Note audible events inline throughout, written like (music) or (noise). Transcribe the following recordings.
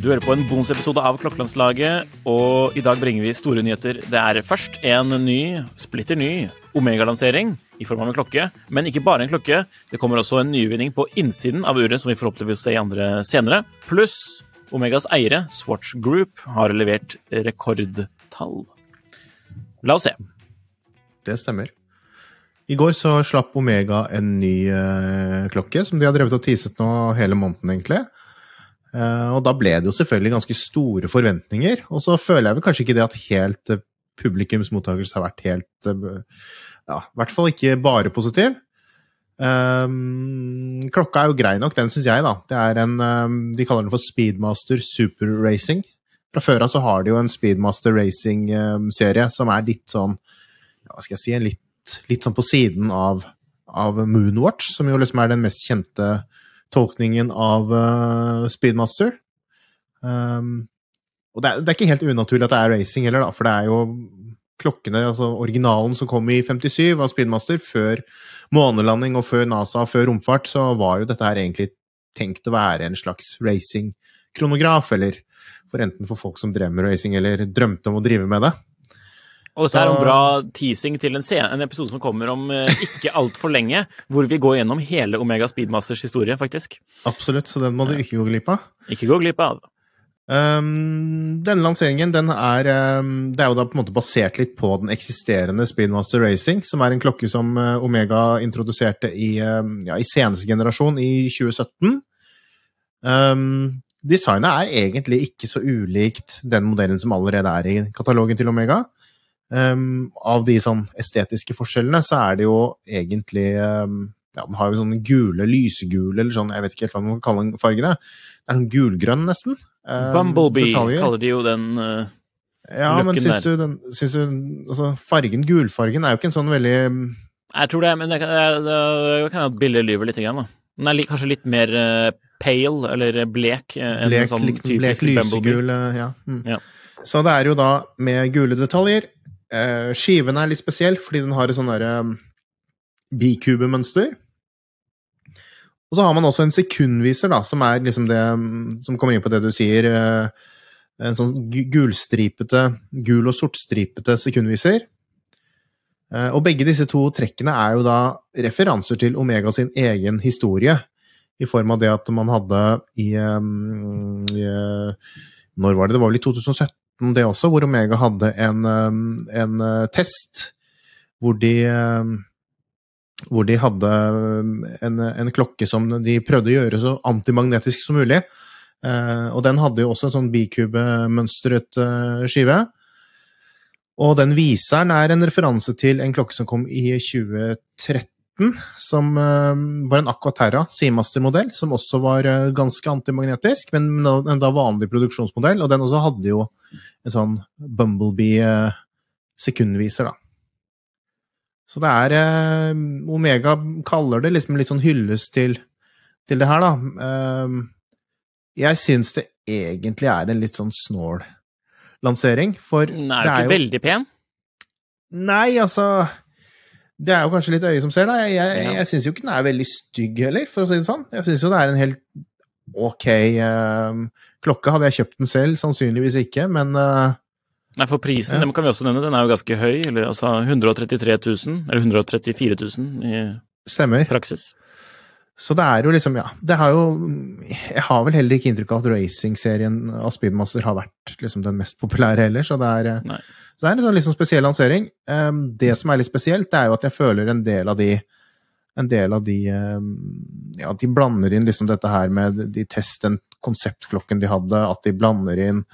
Du hører på en bonusepisode av Klokkelandslaget, og i dag bringer vi store nyheter. Det er først en ny, splitter ny Omega-lansering i form av en klokke, men ikke bare en klokke. Det kommer også en nyvinning på innsiden av uret, som vi forhåpentligvis ser i andre senere. Pluss Omegas eiere, Swatch Group, har levert rekordtall. La oss se. Det stemmer. I går så slapp Omega en ny eh, klokke, som de har drevet og teaset nå hele måneden, egentlig. Eh, og da ble det jo selvfølgelig ganske store forventninger. Og så føler jeg vel kanskje ikke det at helt eh, publikums har vært helt eh, Ja, i hvert fall ikke bare positiv. Um, klokka er jo grei nok, den syns jeg, da. Det er en um, De kaller den for Speedmaster Super Racing. Fra før av så har de jo en Speedmaster Racing-serie um, som er litt sånn Hva skal jeg si Litt, litt sånn på siden av, av Moonwatch, som jo liksom er den mest kjente tolkningen av uh, Speedmaster. Um, og det er, det er, ikke helt unaturlig at det er racing heller, da, for det er jo klokkene, altså originalen som kom i 57 av Speedmaster, før månelanding og før NASA og før romfart, så var jo dette her egentlig tenkt å være en slags racing-kronograf, eller for enten for folk som drev med racing, eller drømte om å drive med det. Og dette er en bra teasing til en, scene, en episode som kommer om eh, ikke altfor lenge, (laughs) hvor vi går gjennom hele Omega Speedmasters historie, faktisk. Absolutt, så den må du ikke gå glipp av. Ikke gå glipp av. Um, denne lanseringen den er, um, det er jo da på en måte basert litt på den eksisterende Speedmaster Racing, som er en klokke som uh, Omega introduserte i, um, ja, i seneste generasjon, i 2017. designet er egentlig ikke så ulikt den modellen som allerede er i katalogen til Omega. Av de sånn estetiske forskjellene så er det jo egentlig ja, Den har jo sånne gule, lysegule, eller sånn, jeg vet ikke helt hva man kan kalle fargene. Det er sånn gulgrønn, nesten. Um, Bumblebee detaljer. kaller de jo den uh, ja, men syns du, den, syns du altså, fargen, gulfargen, er jo ikke en sånn veldig Jeg tror det, men det kan hende at bildet lyver litt. Grann, da. Den er kanskje litt mer uh, pale, eller blek, enn blek, sånn typisk blek, lysegul, ja. Mm. ja. Så det er jo da med gule detaljer. Uh, skiven er litt spesiell, fordi den har et sånn derre um, bikubemønster. Og så har man også en sekundviser, da, som er liksom det som kommer inn på det du sier. Uh, en sånn gulstripete, gul og sortstripete sekundviser. Uh, og begge disse to trekkene er jo da referanser til Omega sin egen historie. I form av det at man hadde i, um, i Når var det? Det var vel i 2017 det også, hvor Omega hadde en, en test hvor de hvor de hadde um, en, en, klokke som de prøvde å gjøre så antimagnetisk som mulig. Eh, og den hadde jo også en sånn bikubemønstret eh, skive. Og den viseren er en referanse til en klokke som kom i 2013, som uh, var en Aquaterra Seamaster-modell, som også var uh, ganske antimagnetisk, men en da vanlig produksjonsmodell. Og den også hadde jo en sånn Bumblebee-sekundviser, uh, da. Så det er eh, Omega kaller det liksom litt sånn hyllest til, til det her, da. Eh, jeg syns det egentlig er en litt sånn snål lansering, for Den er jo ikke veldig pen? Nei, altså Det er jo kanskje litt øye som ser, da. Jeg, jeg, jeg syns jo ikke den er veldig stygg heller, for å si det sånn. Jeg syns jo det er en helt ok eh, klokke. Hadde jeg kjøpt den selv? Sannsynligvis ikke, men uh, Nei, for prisen, Ja. det kan vi også nevne, den er jo ganske høy. Eller altså 133 000, eller 134 000 i stemmer. praksis. Så det er jo liksom, ja det har jo, Jeg har vel heller ikke inntrykk av at racing-serien av Speedmaster har vært liksom den mest populære heller, så det er, eh, så det er en sånn sånn spesiell lansering. Um, det som er litt spesielt, det er jo at jeg føler en del av de en del av de um, Ja, de blander inn liksom dette her med de test, den konseptklokken de hadde, at de blander inn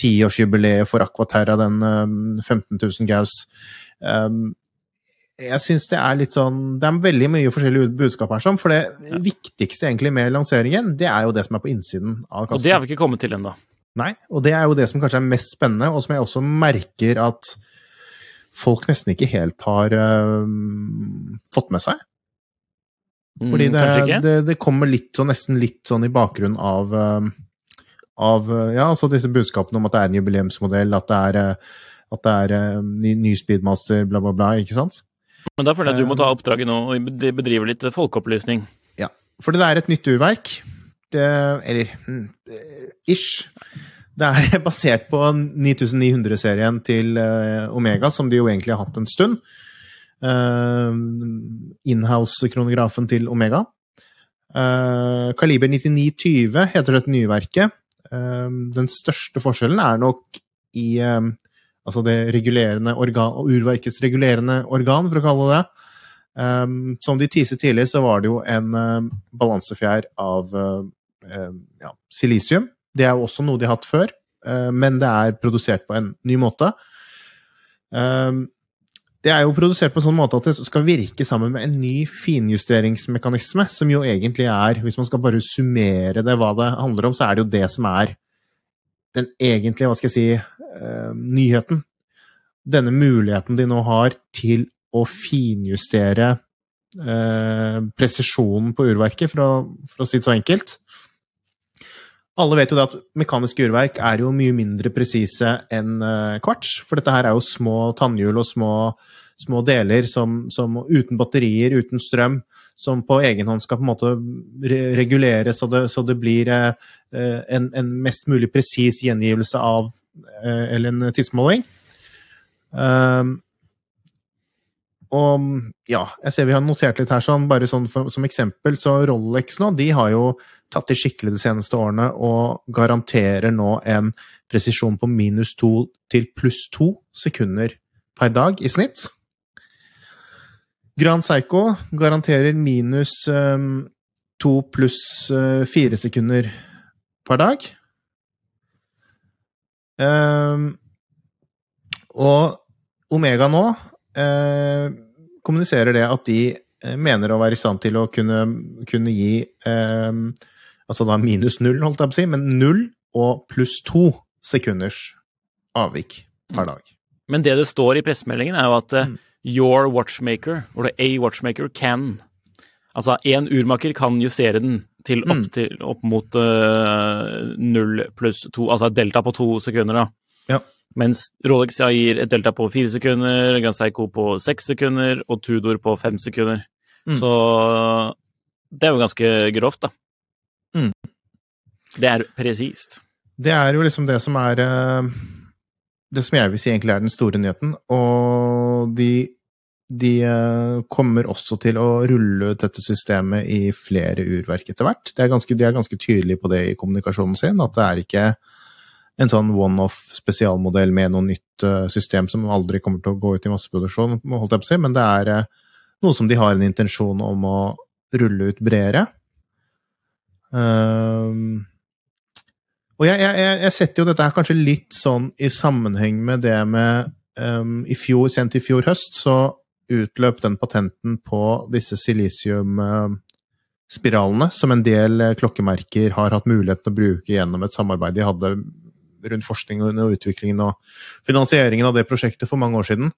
tiårsjubileet for Aquaterra, den um, 15 000 Gauss. Um, jeg syns det er litt sånn Det er veldig mye forskjellig budskap her, sånn, for det viktigste egentlig med lanseringen, det er jo det som er på innsiden av Og det har vi ikke kommet til ennå. Nei, og det er jo det som kanskje er mest spennende, og som jeg også merker at folk nesten ikke helt har uh, fått med seg. Fordi Mm, det, mm, det, det kommer litt sånn, nesten litt sånn i bakgrunnen av uh, av øh, ja, altså disse budskapene om at det er en jubileumsmodell, at det er, uh, at det er ny, ny speedmaster, bla, bla, bla, ikke sant? Men da føler jeg at du må ta Eh. oppdraget nå og bedrive litt folkeopplysning. Ja, for det er et nytt urverk. Det, eller mm, eh, ish. Det er (laughs) basert på 9900-serien til eh, Omega, som de jo egentlig har hatt en stund. Inhouse-kronografen til Omega. Kaliber 9920 heter dette nye verket. Den største forskjellen er nok i altså det regulerende organ, urverkets regulerende organ, for å kalle det det. Um, som de teaset tidlig, så var det jo en um, balansefjær av uh, um, ja, silisium. Det er jo også noe de har hatt før, uh, men det er produsert på en ny måte. Um, det er jo produsert på en sånn måte at det skal virke sammen med en ny finjusteringsmekanisme, som jo egentlig er, hvis man skal bare summere det hva det handler om, så er det jo det som er den egentlige, hva skal jeg si, uh, nyheten. Denne muligheten de nå har til å finjustere eh, presisjonen på urverket, for å, for å si det så enkelt. Alle vet jo det at mekaniske urverk er jo mye mindre presise enn eh, kvarts, for dette her er jo små tannhjul og små, små deler som, som uten batterier, uten strøm, som på egen hånd skal på en måte re reguleres så det, så det blir eh, en, en, mest mulig presis gjengivelse av eh, eller en tidsmåling. Um, og ja, jeg ser vi har notert litt her, sånn, bare sånn for, som eksempel, så Rolex nå, de har jo tatt i skikkelig de seneste årene og garanterer nå en presisjon på minus to til pluss to sekunder per dag i snitt. Grand Psycho garanterer minus um, to pluss uh, fire sekunder per dag. Um, og Omega nå uh, kommuniserer det at de eh, mener å være i stand til å kunne, kunne gi um, Altså da minus null, holdt jeg på å si, men null og pluss to sekunders avvik per dag. Men det det står i pressemeldingen, er jo at eh, Mm. Your watchmaker, or a watchmaker, can Altså, én urmaker kan justere den til opp, Mm. til, opp mot null null pluss to, altså et delta på to sekunder, da. Ja. Mens Rolex gir et delta på fire sekunder, Grand Seiko på seks sekunder og Tudor på fem sekunder. Mm. Så det er jo ganske grovt, da. Mm. Det er presist. Det er jo liksom det som er eh, Det som jeg vil si egentlig er den store nyheten. Og de, de eh, kommer også til å rulle ut dette systemet i flere urverk etter hvert. de er ganske, de er ganske tydelige på det i kommunikasjonen sin, at det er ikke en sånn one-off spesialmodell med noe nytt eh, system som aldri kommer til å gå ut i masseproduksjon, holdt jeg på å si, men det er eh, noe som de har en intensjon om å rulle ut bredere. Um, og jeg, jeg, jeg- setter jo dette her kanskje litt sånn i sammenheng med det med um, I fjor, sent i fjor høst, så utløp den patenten på disse silisiumspiralene, som en del eh, klokkemerker har hatt mulighet til å bruke gjennom et samarbeid de hadde rundt forskningen og utviklingen og finansieringen av det prosjektet for mange år siden.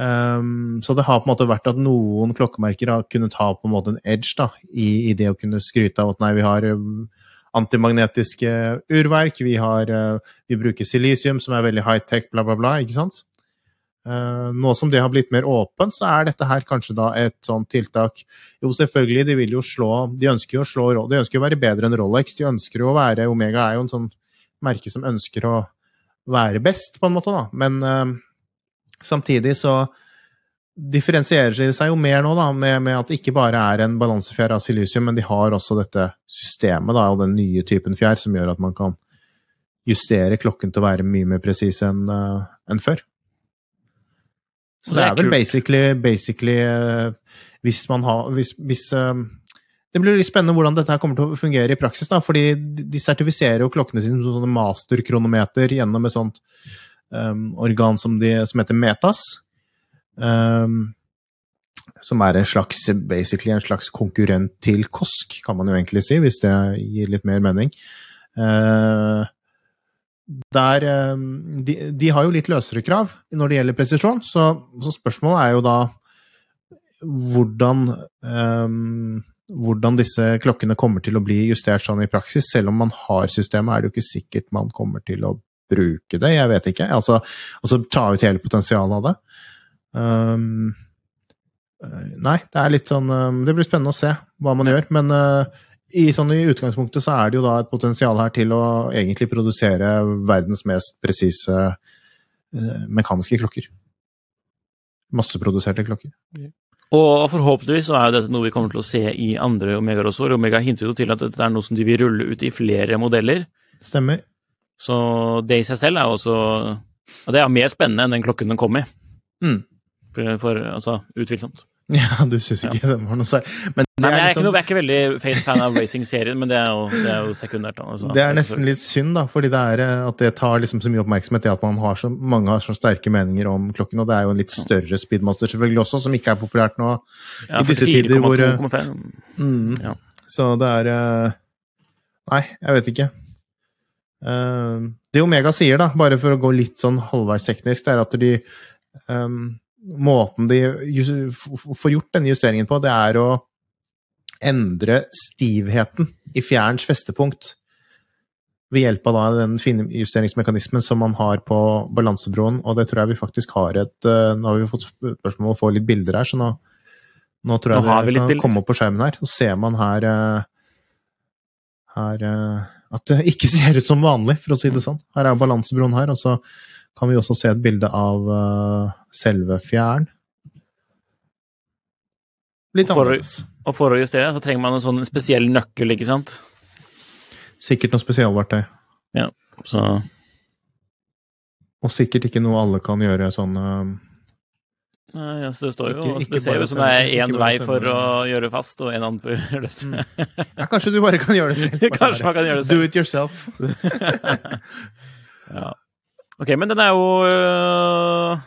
Um, så det har på en måte vært at noen klokkemerker har kunnet ha på en måte en edge da, i, i det å kunne skryte av at nei, vi har um, antimagnetiske urverk, vi, har, uh, vi bruker silisium som er veldig high-tech, bla, bla, bla. ikke sant? Eh, nå som det har blitt mer åpent, så er dette her kanskje da et sånt tiltak Jo, selvfølgelig, de vil jo slå De ønsker jo å slå De ønsker jo å være bedre enn Rolex. De ønsker jo å være Omega er jo en sånn merke som ønsker å være best, på en måte, da. Men uh, samtidig så differensierer seg jo mer nå, da, med, med at det ikke bare er en balansefjær av silisium, men de har også dette systemet, da, og den nye typen fjær, som gjør at man kan justere klokken til å være mye mer presis enn uh, en før. Så det er, det er vel basically, basically uh, hvis man har Hvis, hvis uh, Det blir litt spennende hvordan dette her kommer til å fungere i praksis, da, fordi de sertifiserer jo klokkene sine som sånne masterkronometer gjennom et sånt um, organ som, de, som heter Metas. Um, som er en slags, basically en slags konkurrent til KOSK, kan man jo egentlig si, hvis det gir litt mer mening. Uh, der, ehm, de, de, har jo litt løsere krav når det gjelder presisjon, så, så spørsmålet er jo da hvordan, um, hvordan disse klokkene kommer til å bli justert sånn i praksis. Selv om man har systemet, er det jo ikke sikkert man kommer til å bruke det. Jeg vet ikke. Altså, altså ta ut hele potensialet av det. Um, nei, det er litt sånn um, Det blir spennende å se hva man gjør. Men uh, i, sånn, I utgangspunktet så er det jo da et potensial her til å egentlig produsere verdens mest presise uh, mekaniske klokker. Masseproduserte klokker. Og forhåpentligvis så er jo dette noe vi kommer til å se i andre Omega-rosor. Omega hinter jo til at dette er noe som de vil rulle ut i flere modeller. Stemmer. Så det i seg selv er jo også Og det er mer spennende enn den klokken den kom i. Mm. For, for, altså, utvilsomt. (laughs) Ja, du syns ikke ja. den var noe særlig Men, Nei, jeg, er liksom... noe, jeg, er ikke veldig fan av racing-serien, men det er jo, det er jo sekundært. Altså. Det er nesten litt synd, da, fordi det er eh, at det tar liksom så mye oppmerksomhet i at man har så, mange har så sterke meninger om klokken, og det er jo en litt større speedmaster selvfølgelig også, som ikke er populært nå ja, i disse tider hvor 2, mm, ja. Så det er eh, Nei, jeg vet ikke. Det Omega sier, da, bare for å gå litt sånn halvveis teknisk, det er at de um, måten de får gjort denne justeringen på, det er å endre stivheten i fjærens festepunkt ved hjelp av da den finjusteringsmekanismen som man har på balansebroen, og det tror jeg vi faktisk har et eh, Nå har vi fått spørsmål om å få litt bilder her, så nå, nå tror jeg nå det kan bilder. komme opp på skjermen her. Så ser man her, eh, her eh, at det ikke (laughs) ser ut som vanlig, for å si det sånn. Her er balansebroen her, og så kan vi også se et bilde av selve fjæren. Litt annerledes. Og for å justere så trenger man en sånn spesiell nøkkel, ikke sant? Sikkert noe spesialverktøy. Ja, så Og sikkert ikke noe alle kan gjøre sånn uh, Nei, altså det står jo ikke, ikke Det ser jo ut som det er én vei for å gjøre fast, og en annen for å gjøre det mm. Ja, kanskje du bare kan gjøre det selv. (laughs) kanskje man kan gjøre det selv. Do it yourself. (laughs) ja. Ok, men den er jo uh,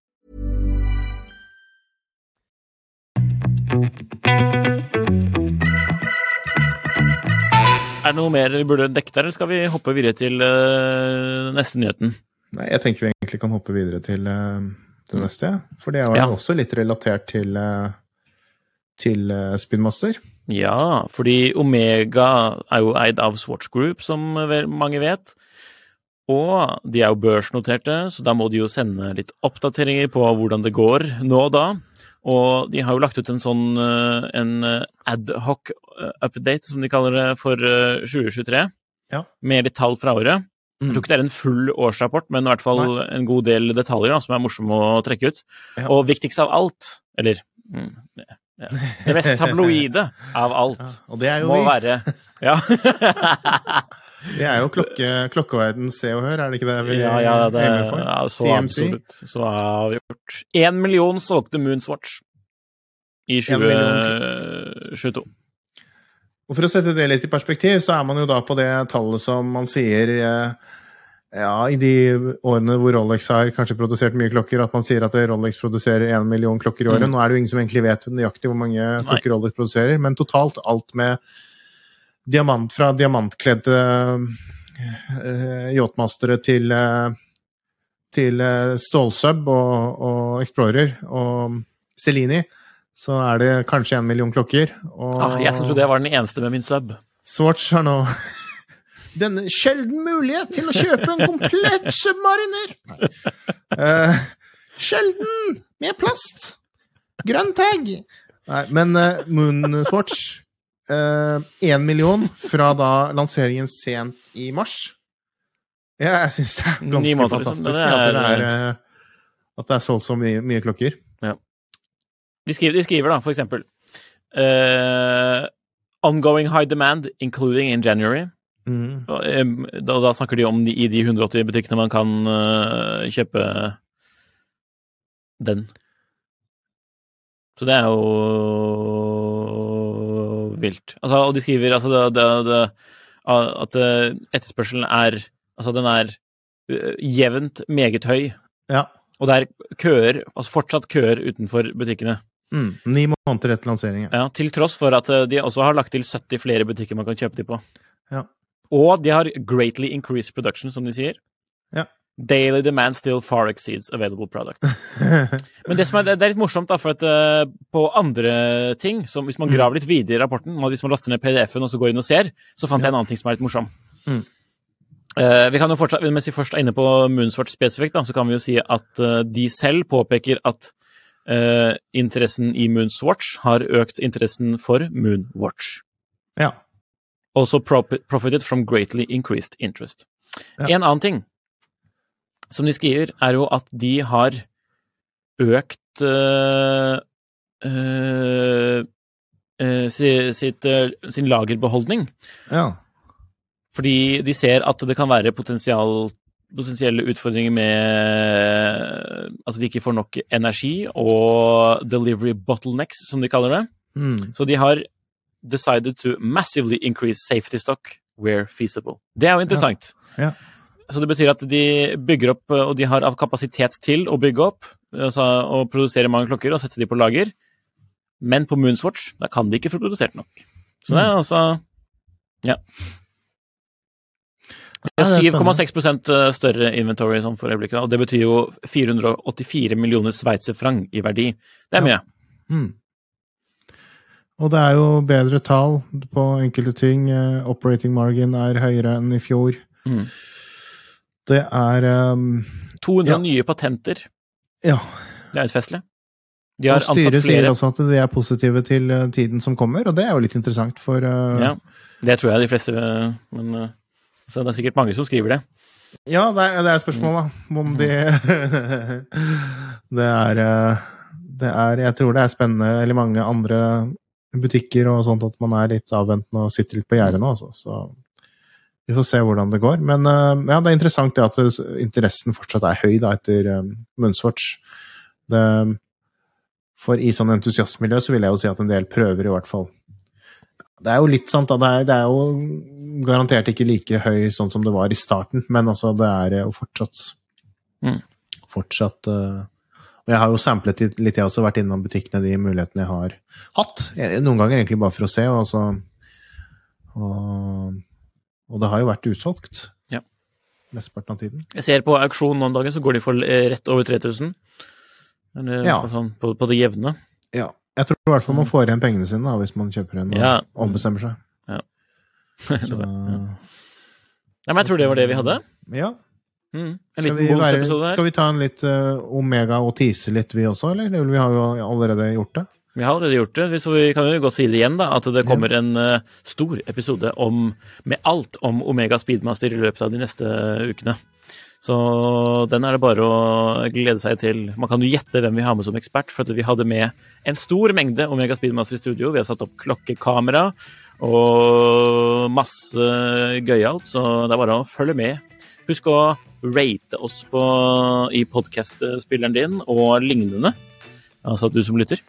Er det noe mer vi burde dekke der, eller skal vi hoppe videre til uh, neste nyheten? Nei, jeg tenker vi egentlig kan hoppe videre til uh, det neste. For det er Ja. også litt relatert til, uh, til Spinmaster. Ja, fordi Omega er jo eid av Swatch Group, som mange vet. Og de er jo børsnoterte, så da må de jo sende litt oppdateringer på hvordan det går nå og da. Og de har jo lagt ut en sånn eh, en eh, adhoc eh, update, som de kaller det, for eh, 2023. Ja. Med litt tall fra året. Mm. Jeg tror ikke det er en full årsrapport, men i hvert fall en god del detaljer da, som er morsomme å trekke ut. Ja. Og viktigst av alt, eller mm, ja, det mest (laughs) tabloide av alt, Ja, og det er jo må vi. være (laughs) Ja, (laughs) Det er jo klokke, klokkeverden Se og Hør, er det ikke det vi ja, ja det aimer for? ja, så TMC. absolutt. Så avgjort. Én million solgte Moonswatch i 2022. Og For å sette det litt i perspektiv, så er man jo da på det tallet som man sier eh, ja, i de årene hvor Rolex har kanskje produsert mye klokker, at man sier at Rolex produserer én million klokker i året. Mm. Nå er det jo ingen som egentlig vet nøyaktig hvor mange klokker Rolex produserer, men totalt alt med diamant fra diamantkledde uh, yachtmastere til, uh, til uh, stålsub og, og Explorer og Celini, så er det kanskje én million klokker. Og Ah, jeg syns jo det var den eneste med min sub. Swatch har nå (laughs) denne sjelden mulighet til å kjøpe en komplett submariner. Eh, sjelden med plast. Grønn tag. Nei, men uh, Moonswatch Én million fra da lanseringen sent i mars. Ja, jeg syns det er ganske fantastisk liksom. fantastisk Det at, det er- er, eh, at det er solgt så mye, mye klokker. De skriver, de skriver da, for eksempel uh, Ongoing high demand, including in January. Mm. Da, da snakker de om de, i de 180 butikkene man kan uh, kjøpe den. Så det er jo vilt. Altså, og de skriver altså det, det, det, at eh, etterspørselen er Altså, den er eh, jevnt meget høy. Ja. Og det er køer, altså fortsatt køer utenfor butikkene. Mm. Ni måneder etter lanseringen. Ja. Til tross for at eh, de også har lagt til 70 flere butikker man kan kjøpe de på. Ja. Og de har greatly increased production, som de sier. Daily demand still far exceeds available product. (laughs) Men det, som er, det er litt morsomt, da, for at uh, på andre ting, som hvis man Mm. graver litt videre i rapporten, og hvis man laster ned PDF-en og så går inn og ser, så fant jeg en annen ting som er litt morsom. Mm. Uh, vi kan jo fortsatt, Mens vi først er inne på Moonswatch spesifikt, da, så kan vi jo si at uh, de selv påpeker at interessen i Moonswatch har økt interessen for Moonwatch. ja. Also profi- profited from greatly increased interest. Ja. En annen ting som de skriver, er jo at de har økt øh, øh, si- sitt, sin lagerbeholdning. ja. Fordi de ser at det kan være potensielle utfordringer med Altså de ikke får nok energi, og delivery bottlenecks, som de kaller det. Mm. Så de har decided to massively increase safety stock where feasible. Det er jo interessant. Ja. Så det betyr at de bygger opp, og de har kapasitet til å bygge opp altså, og produsere mange klokker og sette de på lager. Men på Moonswatch da kan de ikke få produsert nok. Så det er altså Ja. Det Ja, er er 7,6 større inventory sånn for øyeblikket, og det betyr jo 484 millioner sveitserfranc i verdi. Det er Ja. mye. Mm. Og det er jo bedre tall på enkelte ting. Eh, Operating margin er høyere enn i fjor. Mm. Det er um, 200 Ja. nye patenter. Ja. Det er litt festlig. De har Og styret sier også at de er positive til eh, tiden som kommer, og det er jo litt interessant, for uh, Ja, det tror jeg de fleste eh, Men uh, så det er sikkert mange som skriver det. Ja, det er, det er spørsmålet, da. Om de (laughs) Det er uh, Det er Jeg tror det er spennende, eller mange andre butikker og sånt, at man er litt avventende og sitter litt på gjerdet nå, altså. Så vi får se hvordan det går. Men eh, ja, det er interessant det at interessen fortsatt er høy da, etter um. Det, for i sånn entusiastmiljø så vil jeg jo si at en del prøver, i hvert fall. Det er jo litt sant, da. Det er, det er jo garantert ikke like høy sånn som det var i starten, men altså, det er jo fortsatt Mm. Fortsatt uh, Og jeg har jo samplet litt, jeg har også vært innom butikkene, de mulighetene jeg har hatt. Eh, Noen ganger egentlig bare for å se, og så og Og det har jo vært utsolgt. Ja. Mesteparten av tiden. Jeg ser på auksjon nå om dagen, så går de for eh, rett over 3000. Eller Ja. sånn på, på det jevne. Ja. Jeg tror i hvert fall man får igjen pengene sine da, hvis man kjøper en og Ja. ombestemmer seg. (laughs) Så, Nei, men jeg tror det var det vi hadde. ja. Mm. Skal vi, være, skal vi ta en litt uh, Omega og tise litt, vi også, eller? Vi har jo allerede gjort det. Vi har allerede gjort det, så vi kan jo godt si det igjen, da, at det kommer en uh, stor episode om, med alt om Omega Speedmaster i løpet av de neste ukene. Så den er det bare å glede seg til. Man kan jo gjette hvem vi har med som ekspert, for vi hadde med en stor mengde Omega Speedmaster i studio. Vi har satt opp klokkekamera og masse gøyalt, så det er bare å følge med. Husk å rate oss på, i podkast-spilleren din og lignende, altså du som lytter.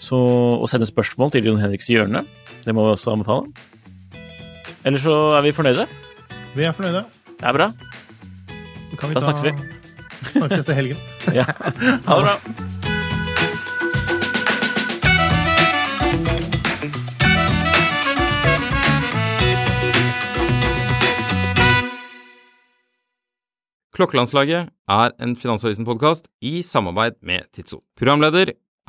Så, og sende spørsmål til Jon Henriks hjørne. Det må vi også anbefale. Eller så er vi fornøyde. Vi er fornøyde. Det er bra. Kan Da snakkes vi. Snakkes etter helgen. (laughs) Ja. Ha det bra. Klokkelandslaget er en Finansavisen-podkast i samarbeid med Tidso. Programleder